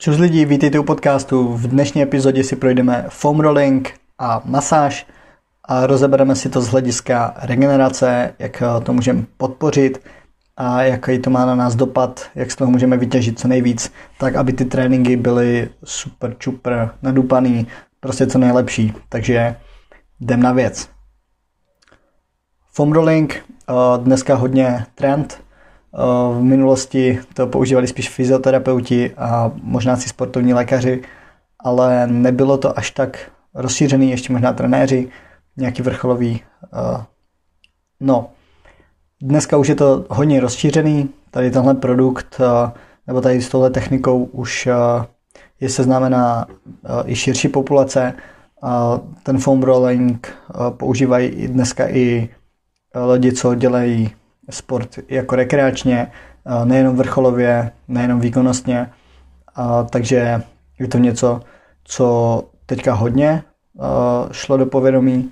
Čus lidi, vítejte u podcastu. V dnešní epizodě si projdeme foam rolling a masáž a rozebereme si to z hlediska regenerace, jak to můžeme podpořit a jaký to má na nás dopad, jak z toho můžeme vytěžit co nejvíc, tak aby ty tréninky byly super, super nadupaný, prostě co nejlepší. Takže jdem na věc. Foam rolling, eh, dneska hodně trend, Eh, v minulosti to používali spíš fyzioterapeuti a možná si sportovní lékaři, ale nebylo to až tak rozšířený, ještě možná trenéři, nějaký vrcholový. Eh, no, dneska už je to hodně rozšířený, tady tenhle produkt eh, nebo tady s touhle technikou už je seznámená i širší populace. Ten foam rolling používají dneska i lidi, co dělají sport jako rekreačně, nejenom vrcholově, nejenom výkonnostně, takže je to něco, co teďka hodně šlo do povědomí.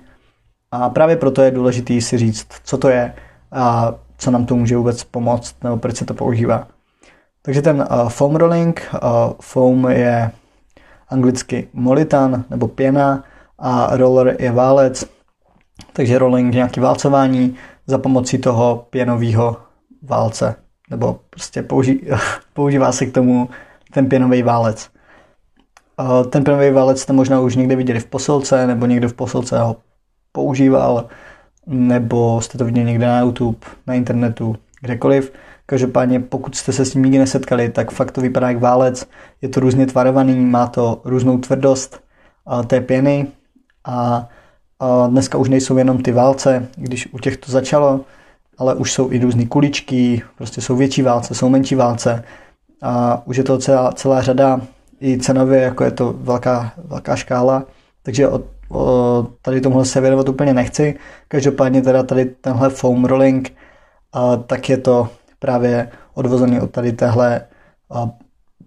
A právě proto je důležité si říct, co to je a co nám to může vůbec pomoct nebo proč se to používá. Takže ten foam rolling, foam je anglicky molitan nebo pěna a roller je válec, takže rolling nějaký válcování, za pomocí toho pěnového válce. Nebo prostě použí, používá se k tomu ten pěnový válec. Ten pěnový válec jste možná už někde viděli v posilce, nebo někdo v posilce ho používal, nebo jste to viděli někde na YouTube, na internetu, kdekoliv. Každopádně, pokud jste se s tím nikdy nesetkali, tak fakt to vypadá jak válec. Je to různě tvarovaný, má to různou tvrdost té pěny a a dneska už nejsou jenom ty válce, když u těch to začalo, ale už jsou i různé kuličky, prostě jsou větší válce, jsou menší válce a už je to celá, celá řada i cenově, jako je to velká, velká škála, takže o, o, tady tomuhle se věnovat úplně nechci. Každopádně teda tady tenhle foam rolling, a, tak je to právě odvozený od tady téhle a,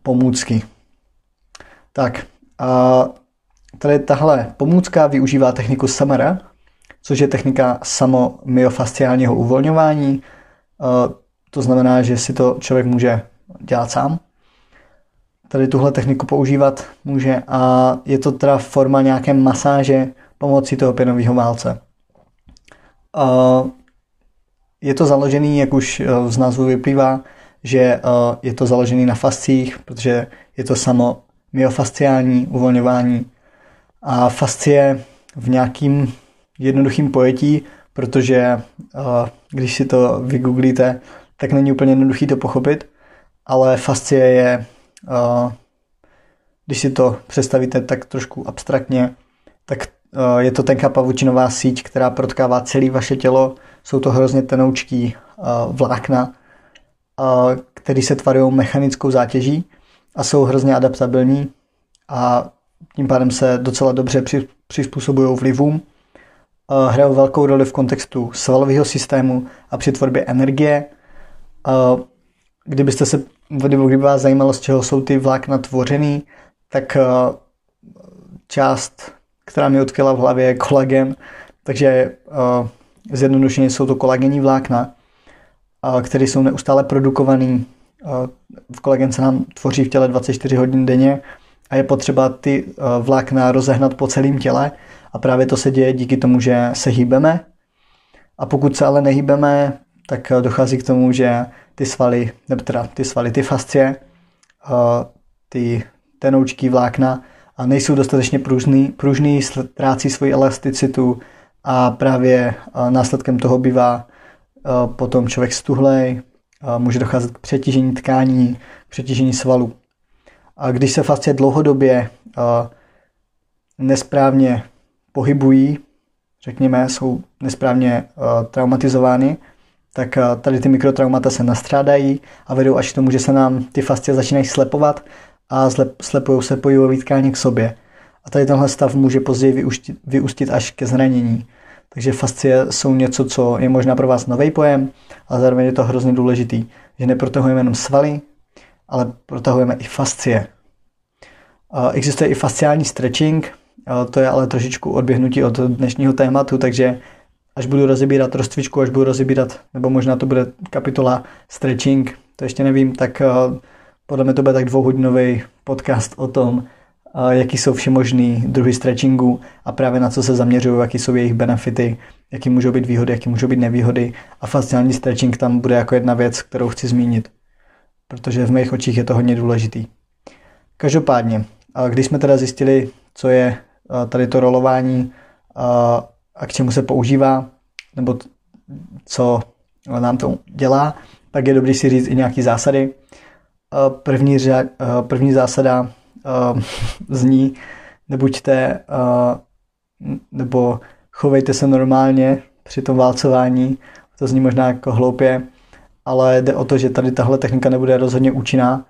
pomůcky. Tak, a Tady tahle pomůcka využívá techniku Samara, což je technika samomyofasciálního uvolňování. Eh, to znamená, že si to člověk může dělat sám. Tady tuhle techniku používat může a je to teda forma nějaké masáže pomocí toho pěnového válce. Eh, je to založený, jak už eh, z názvu vyplývá, že je to založený na fascích, protože je to samo myofasciální uvolňování a fascie v nějakým jednoduchým pojetí, protože uh, když si to vygooglíte, tak není úplně jednoduchý to pochopit, ale fascie je, uh, když si to představíte tak trošku abstraktně, tak uh, je to tenká pavučinová síť, která protkává celé vaše tělo. Jsou to hrozně tenoučký vlákna, které se tvarují mechanickou zátěží a jsou hrozně adaptabilní a tím pádem se docela dobře přizpůsobují vlivům, hrajou velkou roli v kontextu svalového systému a při tvorbě energie. Kdybyste se, kdyby vás zajímalo, z čeho jsou ty vlákna tvořený, tak část, která mi odkryla v hlavě, je kolagen, takže zjednodušeně jsou to kolagenní vlákna, které jsou neustále produkovaný. V kolagen se nám tvoří v těle 24 hodin denně a je potřeba ty eh, vlákna rozehnat po celém těle a právě to se děje díky tomu, že se hýbeme a pokud se ale nehýbeme, tak eh, dochází k tomu, že ty svaly, nebo teda ty svaly, ty fascie, eh, ty tenoučky vlákna a nejsou dostatečně pružný, pružný, ztrácí svoji elasticitu a právě následkem toho bývá potom člověk stuhlej, může docházet k přetížení tkání, k přetížení svalů. A když se fascie dlouhodobě nesprávně pohybují, řekněme, jsou nesprávně traumatizovány, tak tady ty mikrotraumata se nastrádají a vedou až k tomu, že se nám ty fascie začínají slepovat a slepují se pohybové tkání k sobě. A tady tenhle stav může později vyústit, vyústit až ke zranění. Takže fascie jsou něco, co je možná pro vás nový pojem, ale zároveň je to hrozně důležitý, že neprotahujeme jenom svaly, ale protahujeme i fascie. Existuje i fasciální stretching, to je ale trošičku odběhnutí od dnešního tématu, takže až budu rozebírat rozcvičku, až budu rozebírat, nebo možná to bude kapitola stretching, to ještě nevím, tak podle mě to bude tak dvouhodinový podcast o tom, jaký jsou všemožný druhy stretchingu a právě na co se zaměřují, jaký jsou jejich benefity, jaký můžou být výhody, jaký můžou být nevýhody a fasciální stretching tam bude jako jedna věc, kterou chci zmínit, protože v mých očích je to hodně důležitý. Každopádně, když jsme teda zjistili, co je tady to rolování a k čemu se používá, nebo co nám to dělá, tak je dobrý si říct i nějaké zásady. První, první zásada zní, nebuďte nebo chovejte se normálně při tom válcování. To zní možná jako hloupě, ale jde o to, že tady tahle technika nebude rozhodně účinná,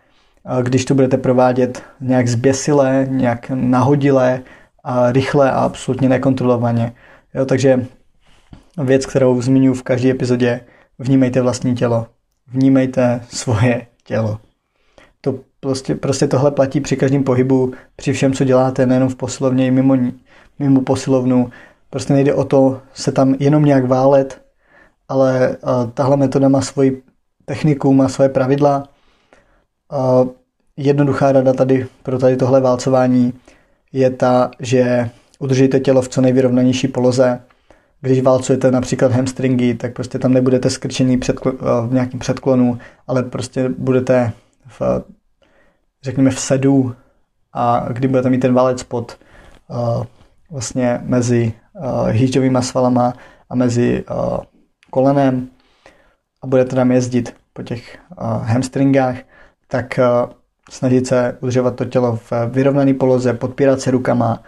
když to budete provádět nějak zběsile, nějak nahodile, a rychle a absolutně nekontrolovaně. Jo, takže věc, kterou zmiňuji v každé epizodě, vnímejte vlastní tělo. Vnímejte svoje tělo. To prostě, prostě tohle platí při každém pohybu, při všem, co děláte, nejenom v posilovně, i mimo, mimo posilovnu. Prostě nejde o to se tam jenom nějak válet, ale uh, tahle metoda má svoji techniku, má svoje pravidla. Uh, jednoduchá rada tady pro tady tohle válcování je ta, že udržíte tělo v co nejvyrovnanější poloze. Když válcujete například hamstringy, tak prostě tam nebudete skrčení předkl- eh, v nějakém předklonu, ale prostě budete v, řekněme v sedu a kdy budete mít ten válec pod uh, vlastně mezi uh, hýžďovými svalama a mezi uh, kolenem a budete tam jezdit po těch uh, hamstringách, tak uh, snažit se udržovat to tělo v vyrovnané poloze, podpírat se rukama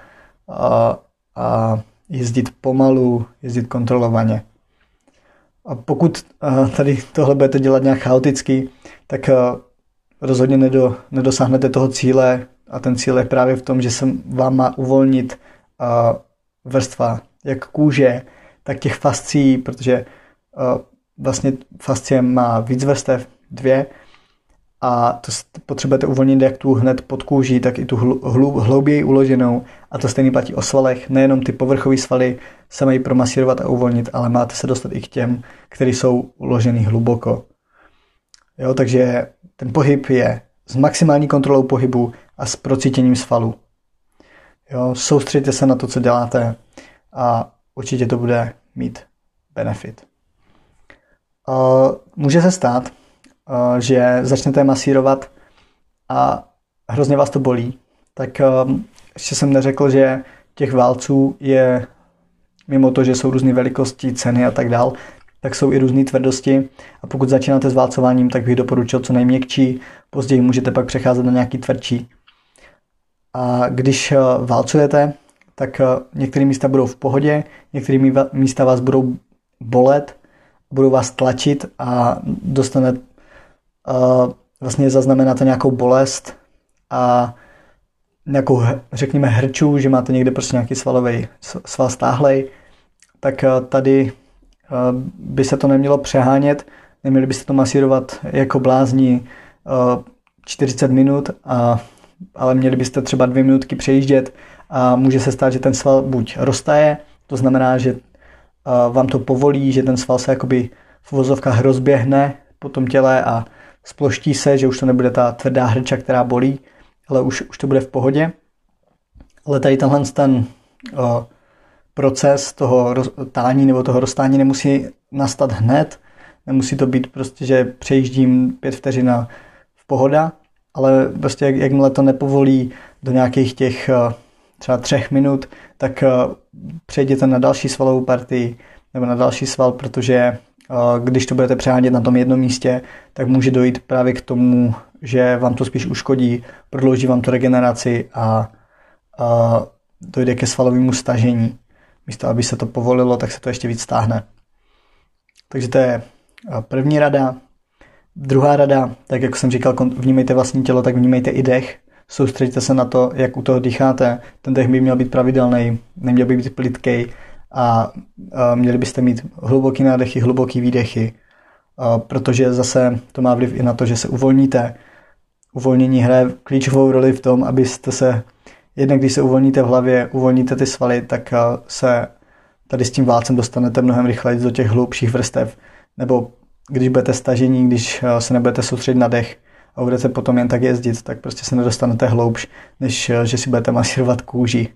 a, a jezdit pomalu, jezdit kontrolovaně. A pokud tady tohle budete dělat nějak chaoticky, tak rozhodně nedo, nedosáhnete toho cíle a ten cíl je právě v tom, že se vám má uvolnit vrstva jak kůže, tak těch fascí, protože vlastně fascie má víc vrstev, dvě, a to potřebujete uvolnit jak tu hned pod kůží, tak i tu hlu, hlouběji uloženou a to stejný platí o svalech. Nejenom ty povrchové svaly se mají promasírovat a uvolnit, ale máte se dostat i k těm, které jsou uložený hluboko. Jo, takže ten pohyb je s maximální kontrolou pohybu a s procítěním svalů. Jo, soustředěte se na to, co děláte a určitě to bude mít benefit. Může se stát, že začnete masírovat a hrozně vás to bolí, tak ještě jsem neřekl, že těch válců je, mimo to, že jsou různé velikosti, ceny a tak dál, tak jsou i různé tvrdosti a pokud začínáte s válcováním, tak bych doporučil co nejměkčí, později můžete pak přecházet na nějaký tvrdší. A když válcujete, tak některé místa budou v pohodě, některé místa vás budou bolet, budou vás tlačit a dostane, vlastně zaznamenáte nějakou bolest a nějakou, řekněme, hrču, že máte někde prostě nějaký svalový sval stáhlej, tak tady by se to nemělo přehánět, neměli byste to masírovat jako blázni 40 minut, a, ale měli byste třeba dvě minutky přejíždět a může se stát, že ten sval buď roztaje, to znamená, že vám to povolí, že ten sval se jakoby v vozovkách rozběhne po tom těle a sploští se, že už to nebude ta tvrdá hrča, která bolí, ale už, už to bude v pohodě. Ale tady tenhle ten o, proces toho tání nebo toho rozstání nemusí nastat hned, nemusí to být prostě, že přejíždím pět vteřin v pohoda, ale prostě jak, jakmile to nepovolí do nějakých těch třeba třech minut, tak přejděte na další svalovou partii nebo na další sval, protože když to budete přehánět na tom jednom místě, tak může dojít právě k tomu, že vám to spíš uškodí, prodlouží vám to regeneraci a, a dojde ke svalovému stažení. Místo, aby se to povolilo, tak se to ještě víc stáhne. Takže to je první rada. Druhá rada, tak jak jsem říkal, vnímejte vlastní tělo, tak vnímejte i dech. Soustředíte se na to, jak u toho dýcháte. Ten dech by měl být pravidelný, neměl by být plitkej a měli byste mít hluboký nádechy, hluboký výdechy, protože zase to má vliv i na to, že se uvolníte. Uvolnění hraje klíčovou roli v tom, abyste se, jednak když se uvolníte v hlavě, uvolníte ty svaly, tak se tady s tím válcem dostanete mnohem rychleji do těch hlubších vrstev, nebo když budete stažení, když se nebudete soustředit na dech a budete potom jen tak jezdit, tak prostě se nedostanete hloubš, než že si budete masírovat kůži.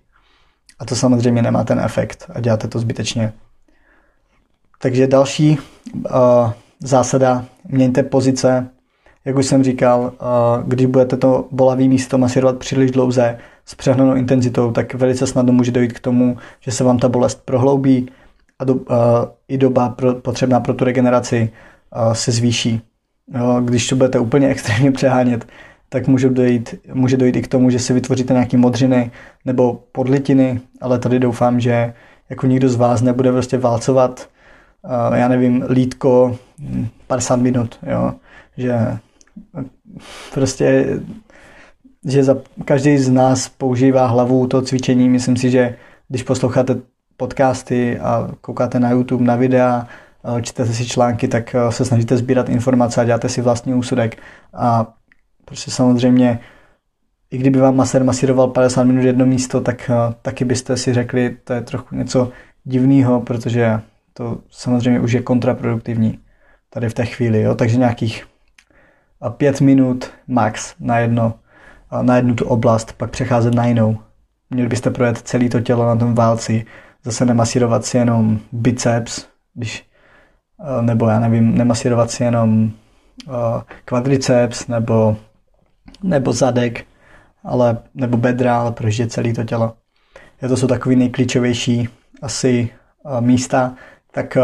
A to samozřejmě nemá ten efekt a děláte to zbytečně. Takže další uh, zásada, měňte pozice. Jak už jsem říkal, uh, když budete to bolavý místo masírovat příliš dlouze s přehnanou intenzitou, tak velice snadno může dojít k tomu, že se vám ta bolest prohloubí a do, uh, i doba pro, potřebná pro tu regeneraci uh, se zvýší. Když to budete úplně extrémně přehánět, tak může dojít, může dojít i k tomu, že si vytvoříte nějaké modřiny nebo podlitiny, ale tady doufám, že jako nikdo z vás nebude prostě válcovat, uh, já nevím, lítko 50 hm, minut, jo, že prostě že za, každý z nás používá hlavu to cvičení. Myslím si, že když posloucháte podcasty a koukáte na YouTube, na videa, čtete si články, tak se snažíte sbírat informace a děláte si vlastní úsudek. A prostě samozřejmě, i kdyby vám masér masíroval 50 minut jedno místo, tak taky byste si řekli, to je trochu něco divného, protože to samozřejmě už je kontraproduktivní tady v té chvíli. Jo? Takže nějakých pět minut max na jedno na jednu tu oblast, pak přecházet na jinou. Měli byste projet celé to tělo na tom válci, zase nemasírovat si jenom biceps, když, eh, nebo já nevím, nemasírovat si jenom uh, kvadriceps nebo, nebo zadek, ale, nebo bedra, ale prožít celé to tělo. Je to jsou takový nejklíčovější asi uh, místa, tak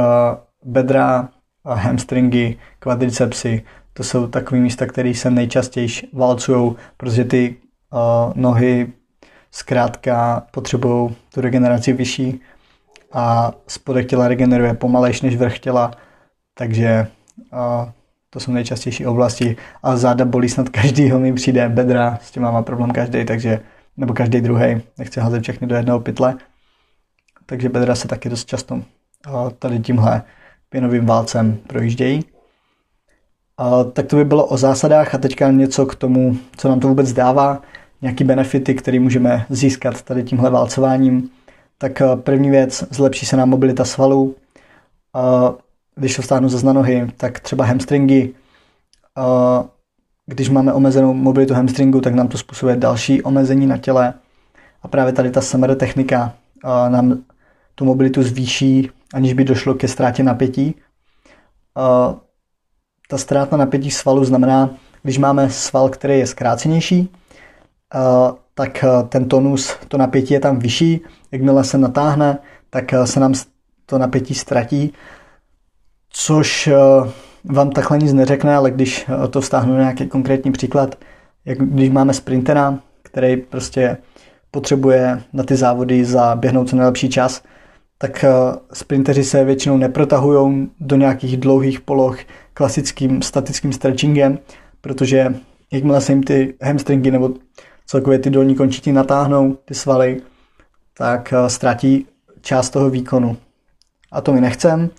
bedra, hamstringy, kvadricepsy, to jsou takové místa, které se nejčastěji valcují, protože ty nohy zkrátka potřebují tu regeneraci vyšší a spodek těla regeneruje pomalejš než vrch těla, takže uh, to jsou nejčastější oblasti a záda bolí snad každýho mi přijde, bedra, s tím má problém každý, takže nebo každý druhý, nechci házet všechny do jednoho pytle, takže bedra se taky dost často tady tímhle pěnovým válcem projíždějí. A, tak to by bylo o zásadách a teďka něco k tomu, co nám to vůbec dává, nějaký benefity, které můžeme získat tady tímhle válcováním. Tak první věc, zlepší se nám mobilita svalů. A, když to stáhnu ze nohy, tak třeba hamstringy. A, když máme omezenou mobilitu hamstringu, tak nám to způsobuje další omezení na těle. A právě tady ta SMR technika nám tu mobilitu zvýší, aniž by došlo ke ztrátě napětí ta ztráta napětí svalu znamená, když máme sval, který je zkrácenější, eh, tak eh, ten tonus, to napětí je tam vyšší, jakmile se natáhne, tak eh, se nám to napětí ztratí, což vám takhle nic neřekne, ale když to vztáhnu na nějaký konkrétní příklad, jak když máme sprintera, který prostě potřebuje na ty závody zaběhnout co nejlepší čas, tak sprinteři se většinou neprotahují do nějakých dlouhých poloh, klasickým statickým stretchingem, protože jakmile se jim ty hamstringy nebo celkově ty dolní končetiny natáhnou, ty svaly, tak eh, ztratí část toho výkonu. A to my nechcem,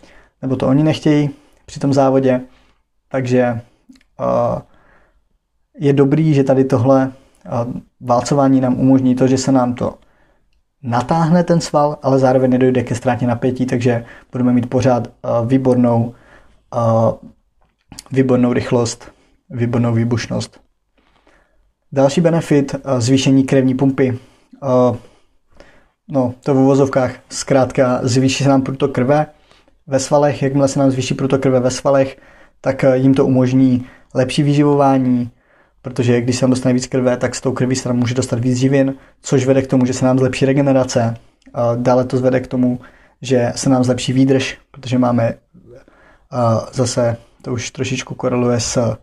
nebo to oni nechtějí při tom závodě, takže uh, je dobrý, že tady tohle uh, válcování nám umožní to, že se nám to natáhne ten sval, ale zároveň nedojde ke ztrátě napětí, takže budeme mít pořád výbornou výbornou rychlost, výbornou výbušnost. Další benefit, eh, zvýšení krevní pumpy. Eh, no, to v uvozovkách zkrátka zvýší se nám průtok krve ve svalech, jakmile se nám zvýší průtok krve ve svalech, tak eh, jim to umožní lepší vyživování, protože když se nám dostane víc krve, tak s tou krví se nám může dostat víc živin, což vede k tomu, že se nám zlepší regenerace. Dále to zvede k tomu, že se nám zlepší výdrž, protože máme zase to už trošičku koreluje s,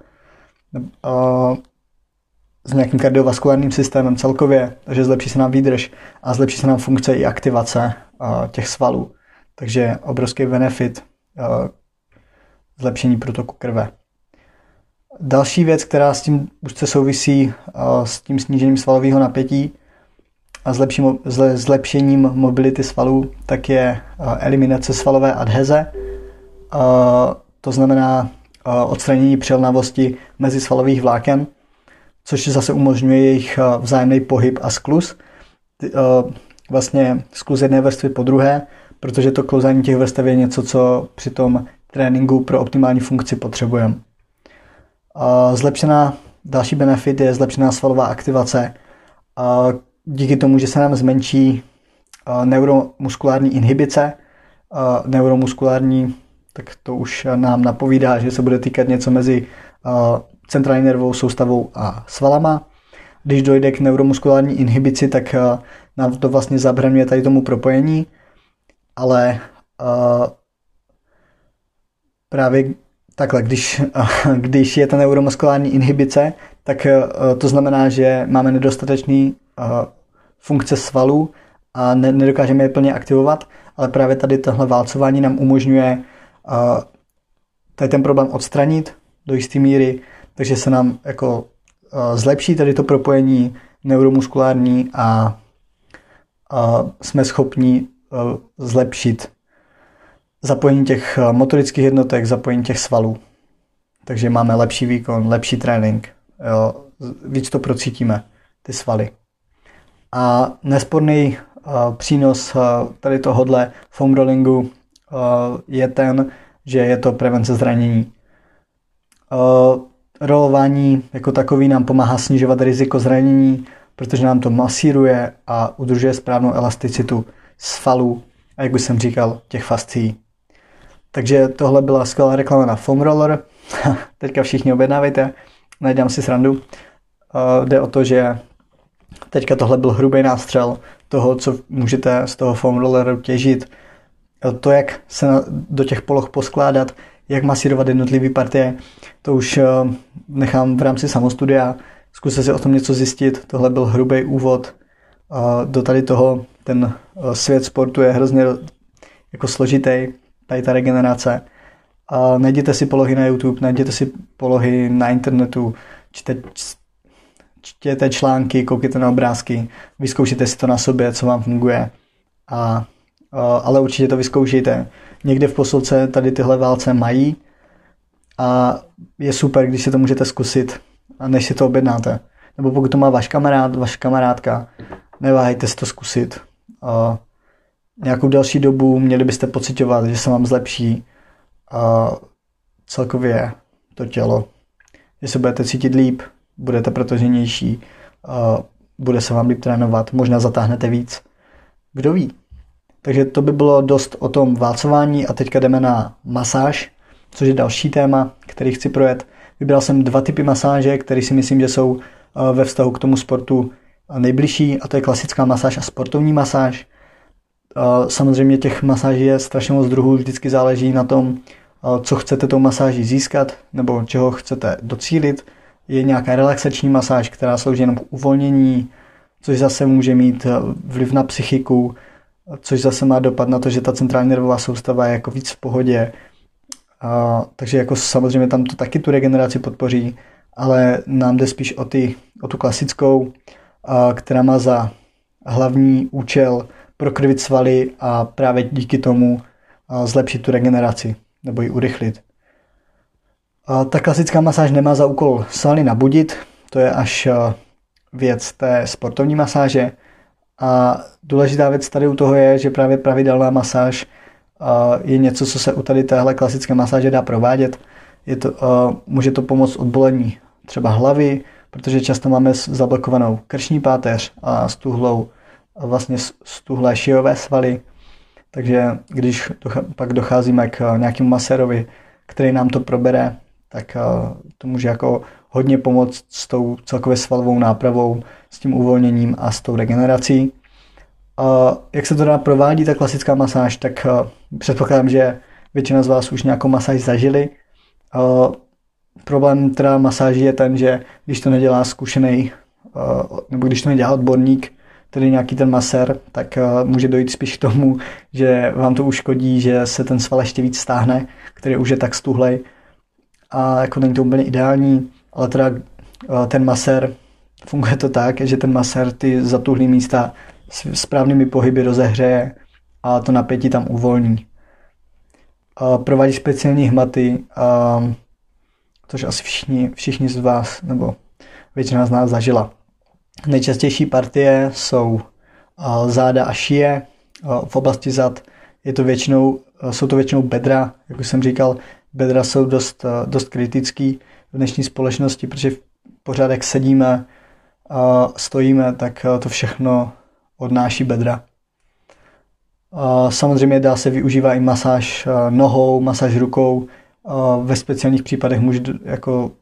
s nějakým kardiovaskulárním systémem celkově, takže zlepší se nám výdrž a zlepší se nám funkce i aktivace uh, těch svalů. Takže obrovský benefit uh, zlepšení protoku krve. Další věc, která s tím úzce souvisí uh, s tím snížením svalového napětí a zlepším, zle, zlepšením mobility svalů, tak je eliminace svalové adheze. To znamená eh, odstranění přilnavosti mezi svalových vláken, což zase umožňuje jejich eh, vzájemný pohyb a skluz. Eh, vlastně skluz jedné vrstvy po druhé, protože to klouzání těch vrstev je něco, co při tom tréninku pro optimální funkci potřebujeme. Zlepšená další benefit je zlepšená svalová aktivace. Díky tomu, že se nám zmenší neuromuskulární inhibice, neuromuskulární, tak to už nám napovídá, že se bude týkat něco mezi centrální nervovou soustavou a svalama. Když dojde k neuromuskulární inhibici, tak nám to vlastně zabraňuje tady tomu propojení, ale právě takhle, když, když je ta neuromuskulární inhibice, tak to znamená, že máme nedostatečný funkce svalů a nedokážeme je plně aktivovat, ale právě tady tohle válcování nám umožňuje tady ten problém odstranit do jisté míry, takže se nám jako zlepší tady to propojení neuromuskulární a, a jsme schopni zlepšit zapojení těch motorických jednotek, zapojení těch svalů. Takže máme lepší výkon, lepší trénink, jo, víc to procítíme, ty svaly. A nesporný uh, přínos uh, tady tohohle foam rollingu uh, je ten, že je to prevence zranění. Uh, rolování jako takový nám pomáhá snižovat riziko zranění, protože nám to masíruje a udržuje správnou elasticitu svalů a jak už jsem říkal, těch fascí. Takže tohle byla skvělá reklama na foam roller. Teďka všichni objednávejte, najdám si srandu. Uh, jde o to, že teďka tohle byl hrubý nástřel toho, co můžete z toho foam rolleru těžit. To, jak se do těch poloh poskládat, jak masírovat jednotlivé partie, to už eh, nechám v rámci samostudia. Zkuste si o tom něco zjistit. Tohle byl hrubý úvod do tady toho. Ten eh, svět sportu je hrozně jako složitý, tady ta regenerace. Najděte si polohy na YouTube, najděte si polohy na internetu, čte, čtěte články, koukejte na obrázky, vyzkoušejte si to na sobě, co vám funguje. A, ale určitě to vyzkoušejte. Někde v posilce tady tyhle válce mají a je super, když si to můžete zkusit než si to objednáte. Nebo pokud to má váš kamarád, vaše kamarádka, neváhejte si to zkusit. A nějakou další dobu měli byste pocitovat, že se vám zlepší celkově to tělo. Že se budete cítit líp, budete protoženější, bude se vám líp trénovat, možná zatáhnete víc. Kdo ví? Takže to by bylo dost o tom válcování a teďka jdeme na masáž, což je další téma, který chci projet. Vybral jsem dva typy masáže, které si myslím, že jsou ve vztahu k tomu sportu nejbližší a to je klasická masáž a sportovní masáž. Samozřejmě těch masáží je strašně moc druhů, vždycky záleží na tom, co chcete tou masáží získat nebo čeho chcete docílit je nějaká relaxační masáž, která slouží jenom k uvolnění, což zase může mít eh, vliv na psychiku, což zase má dopad na to, že ta centrální nervová soustava je jako víc v pohodě. A, takže jako samozřejmě tam to taky tu regeneraci podpoří, ale nám jde spíš o, ty, o tu klasickou, a, která má za hlavní účel prokrvit svaly a právě díky tomu a, zlepšit tu regeneraci nebo ji urychlit. A ta klasická masáž nemá za úkol svaly nabudit, to je až eh, věc té sportovní masáže. A důležitá věc tady u toho je, že právě pravidelná masáž je něco, co se u tady téhle klasické masáže dá provádět. Je to, může to pomoct odbolení třeba hlavy, protože často máme zablokovanou krční páteř a stuhlou, vlastně stuhlé šijové svaly. Takže když pak docházíme k nějakému masérovi, který nám to probere, tak to může jako hodně pomoct s tou celkově svalovou nápravou, s tím uvolněním a s tou regenerací. Jak se to dá provádí, ta klasická masáž, tak předpokládám, že většina z vás už nějakou masáž zažili. A problém teda masáží je ten, že když to nedělá zkušený, nebo když to nedělá odborník, tedy nějaký ten masér, tak může dojít spíš k tomu, že vám to uškodí, že se ten sval ještě víc stáhne, který už je tak stuhlej a jako není to úplně ideální, ale teda eh, ten masér, funguje to tak, že ten masér ty zatuhlý místa s správnými pohyby rozehřeje a to napětí tam uvolní. Provádí speciální hmaty, což asi všichni, všichni z vás, nebo většina z nás zažila. Nejčastější partie jsou záda a šije. V oblasti zad je to většinou, jsou to většinou bedra, jak už jsem říkal, bedra jsou dost, eh, dost kritický v dnešní společnosti, protože pořád jak sedíme, a stojíme, tak to všechno odnáší bedra. Samozřejmě dá se využívat i masáž nohou, masáž rukou. Ve speciálních případech může jako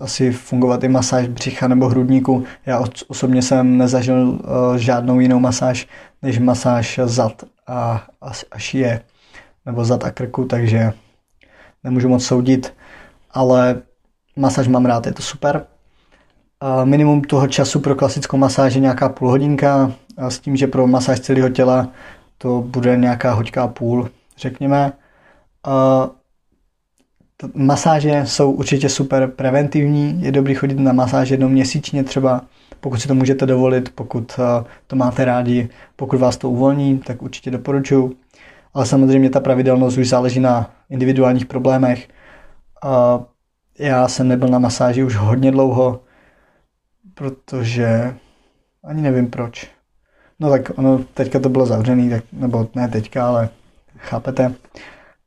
asi fungovat i masáž břicha nebo hrudníku. Já osobně jsem nezažil žádnou jinou masáž než masáž zad a, a, a šije nebo zad a krku, takže nemůžu moc soudit, ale masáž mám rád, je to super. Minimum toho času pro klasickou masáž je nějaká půl hodinka, s tím, že pro masáž celého těla to bude nějaká hoďka a půl, řekněme. Masáže jsou určitě super preventivní, je dobrý chodit na masáž jednou měsíčně třeba, pokud si to můžete dovolit, pokud to máte rádi, pokud vás to uvolní, tak určitě doporučuji. Ale samozřejmě ta pravidelnost už záleží na individuálních problémech. A já jsem nebyl na masáži už hodně dlouho, protože ani nevím proč. No tak ono teďka to bylo zavřený, tak, nebo ne teďka, ale chápete.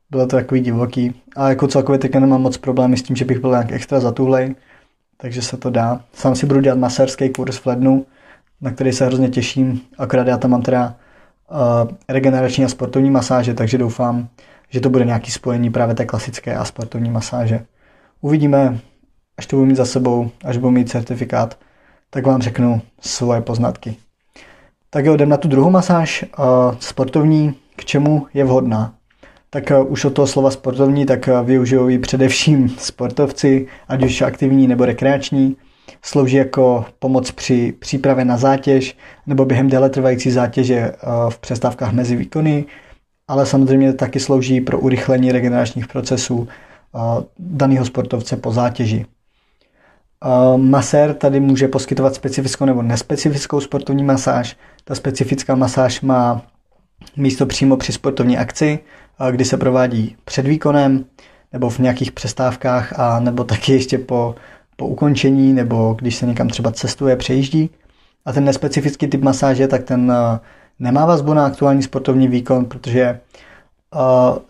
Bylo to takový divoký. A jako celkově teďka nemám moc problémy s tím, že bych byl nějak extra zatuhlej, takže se to dá. Sám si budu dělat masérský kurz v lednu, na který se hrozně těším. Akorát já tam mám teda regenerační a sportovní masáže, takže doufám, že to bude nějaký spojení právě té klasické a sportovní masáže. Uvidíme, až to budu mít za sebou, až budu mít certifikát, tak vám řeknu svoje poznatky. Tak jo, jdem na tu druhou masáž, uh, sportovní, k čemu je vhodná. Tak uh, už od toho slova sportovní, tak využijou ji především sportovci, ať už aktivní nebo rekreační. Slouží jako pomoc při přípravě na zátěž nebo během déle trvající zátěže v přestávkách mezi výkony, ale samozřejmě taky slouží pro urychlení regeneračních procesů daného sportovce po zátěži. Masér tady může poskytovat specifickou nebo nespecifickou sportovní masáž. Ta specifická masáž má místo přímo při sportovní akci, kdy se provádí před výkonem nebo v nějakých přestávkách a nebo taky ještě po, po ukončení nebo když se někam třeba cestuje, přejíždí. A ten nespecifický typ masáže, tak ten nemá vazbu na aktuální sportovní výkon, protože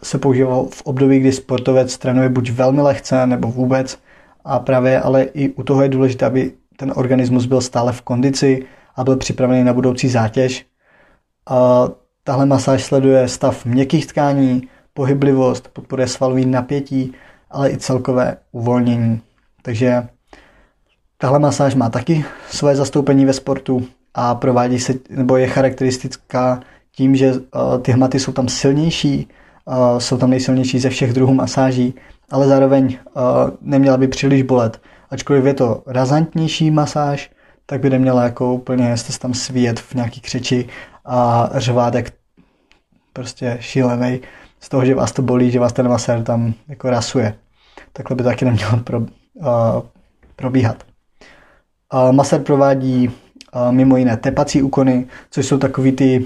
se používá v období, kdy sportovec trénuje buď velmi lehce nebo vůbec a právě ale i u toho je důležité, aby ten organismus byl stále v kondici a byl připravený na budoucí zátěž. A tahle masáž sleduje stav měkkých tkání, pohyblivost, podporuje svalový napětí, ale i celkové uvolnění. Takže tahle masáž má taky své zastoupení ve sportu a provádí se, nebo je charakteristická tím, že uh, ty hmaty jsou tam silnější, uh, jsou tam nejsilnější ze všech druhů masáží, ale zároveň uh, neměla by příliš bolet. Ačkoliv je to razantnější masáž, tak by neměla jako úplně se tam svíjet v nějaký křeči a řvát jak prostě šílený z toho, že vás to bolí, že vás ten masér tam jako rasuje. Takhle by taky nemělo pro, uh, probíhat. Masér provádí mimo jiné tepací úkony, což jsou takový ty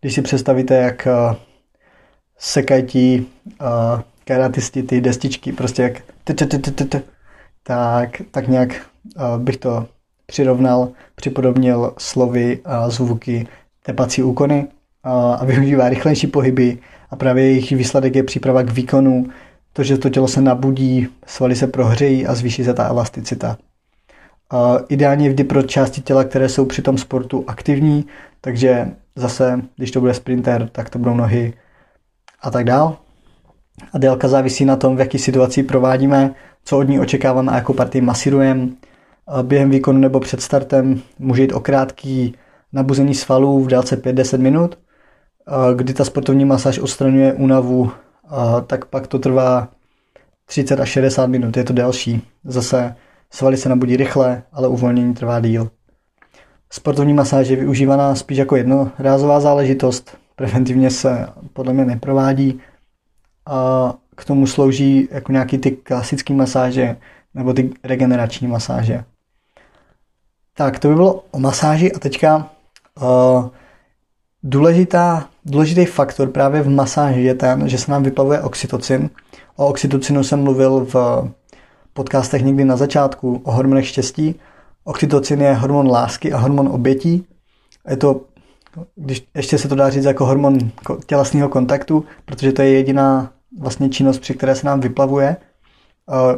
když si představíte, jak sekají ti karatisti ty destičky, prostě jak tak, tak nějak bych to přirovnal, připodobnil slovy a zvuky tepací úkony a využívá rychlejší pohyby a právě jejich výsledek je příprava k výkonu, to, že to tělo se nabudí, svaly se prohřejí a zvýší se ta elasticita. Ideálně vždy pro části těla, které jsou při tom sportu aktivní, takže zase, když to bude sprinter, tak to budou nohy a tak dál. A délka závisí na tom, v jaký situaci provádíme, co od ní očekáváme a jakou partii masírujeme. Během výkonu nebo před startem může jít o krátký nabuzení svalů v délce 5-10 minut, kdy ta sportovní masáž odstraňuje únavu, tak pak to trvá 30 až 60 minut, je to delší. Zase svaly se nabudí rychle, ale uvolnění trvá díl. Sportovní masáž je využívaná spíš jako jednorázová záležitost, preventivně se podle mě neprovádí a k tomu slouží jako nějaký ty klasické masáže nebo ty regenerační masáže. Tak, to by bylo o masáži a teďka uh, důležitá, důležitý faktor právě v masáži je ten, že se nám vyplavuje oxytocin. O oxytocinu jsem mluvil v podcastech někdy na začátku o hormonech štěstí Oxytocin je hormon lásky a hormon obětí. Je to, když ještě se to dá říct jako hormon tělesného kontaktu, protože to je jediná vlastně činnost, při které se nám vyplavuje.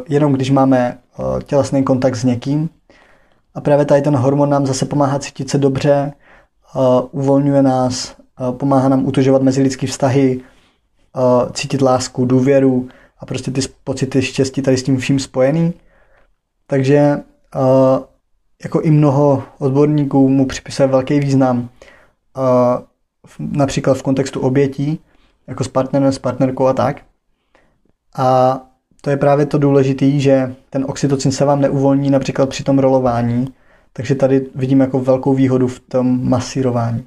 jenom když máme tělesný kontakt s někým. A právě tady ten hormon nám zase pomáhá cítit se dobře, uvolňuje nás, pomáhá nám utužovat mezilidský vztahy, cítit lásku, důvěru a prostě ty pocity štěstí tady s tím vším spojený. Takže jako i mnoho odborníků mu připisuje velký význam například v kontextu obětí, jako s partnerem, s partnerkou a tak. A to je právě to důležité, že ten oxytocin se vám neuvolní například při tom rolování, takže tady vidím jako velkou výhodu v tom masírování.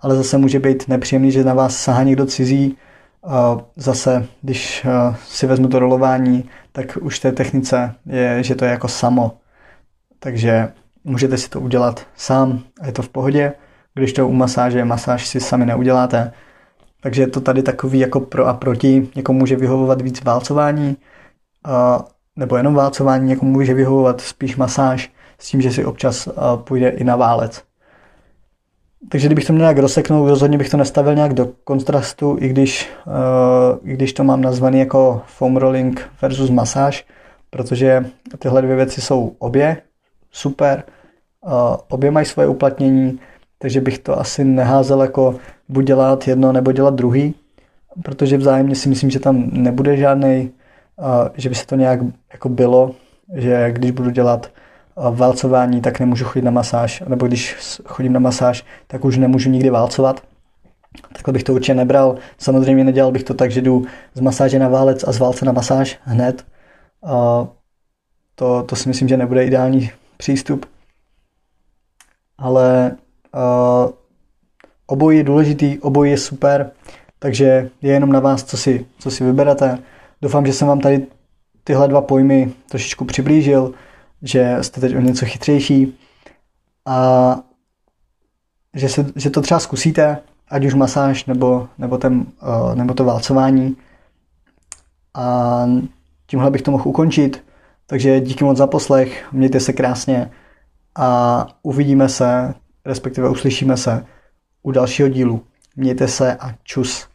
Ale zase může být nepříjemný, že na vás sahá někdo cizí. Zase, když si vezmu to rolování, tak už té technice je, že to je jako samo. Takže můžete si to udělat sám a je to v pohodě. Když to u masáže, masáž si sami neuděláte. Takže je to tady takový jako pro a proti. Někomu může vyhovovat víc válcování, nebo jenom válcování, někomu může vyhovovat spíš masáž s tím, že si občas půjde i na válec. Takže kdybych to měl nějak rozseknout, rozhodně bych to nestavil nějak do kontrastu, i když, i když to mám nazvaný jako foam rolling versus masáž, protože tyhle dvě věci jsou obě super, obě mají svoje uplatnění, takže bych to asi neházel jako buď dělat jedno nebo dělat druhý, protože vzájemně si myslím, že tam nebude žádný, že by se to nějak jako bylo, že když budu dělat válcování, tak nemůžu chodit na masáž, nebo když chodím na masáž, tak už nemůžu nikdy válcovat. Takhle bych to určitě nebral. Samozřejmě nedělal bych to tak, že jdu z masáže na válec a z válce na masáž hned. To, to si myslím, že nebude ideální přístup. Ale obojí je důležitý, obojí je super, takže je jenom na vás, co si, co si vyberete. Doufám, že jsem vám tady tyhle dva pojmy trošičku přiblížil, že jste teď o něco chytřejší a že, se, že to třeba zkusíte, ať už masáž nebo, nebo, ten, uh, nebo to válcování. A tímhle bych to mohl ukončit. Takže díky moc za poslech, mějte se krásně a uvidíme se, respektive uslyšíme se u dalšího dílu. Mějte se a čus.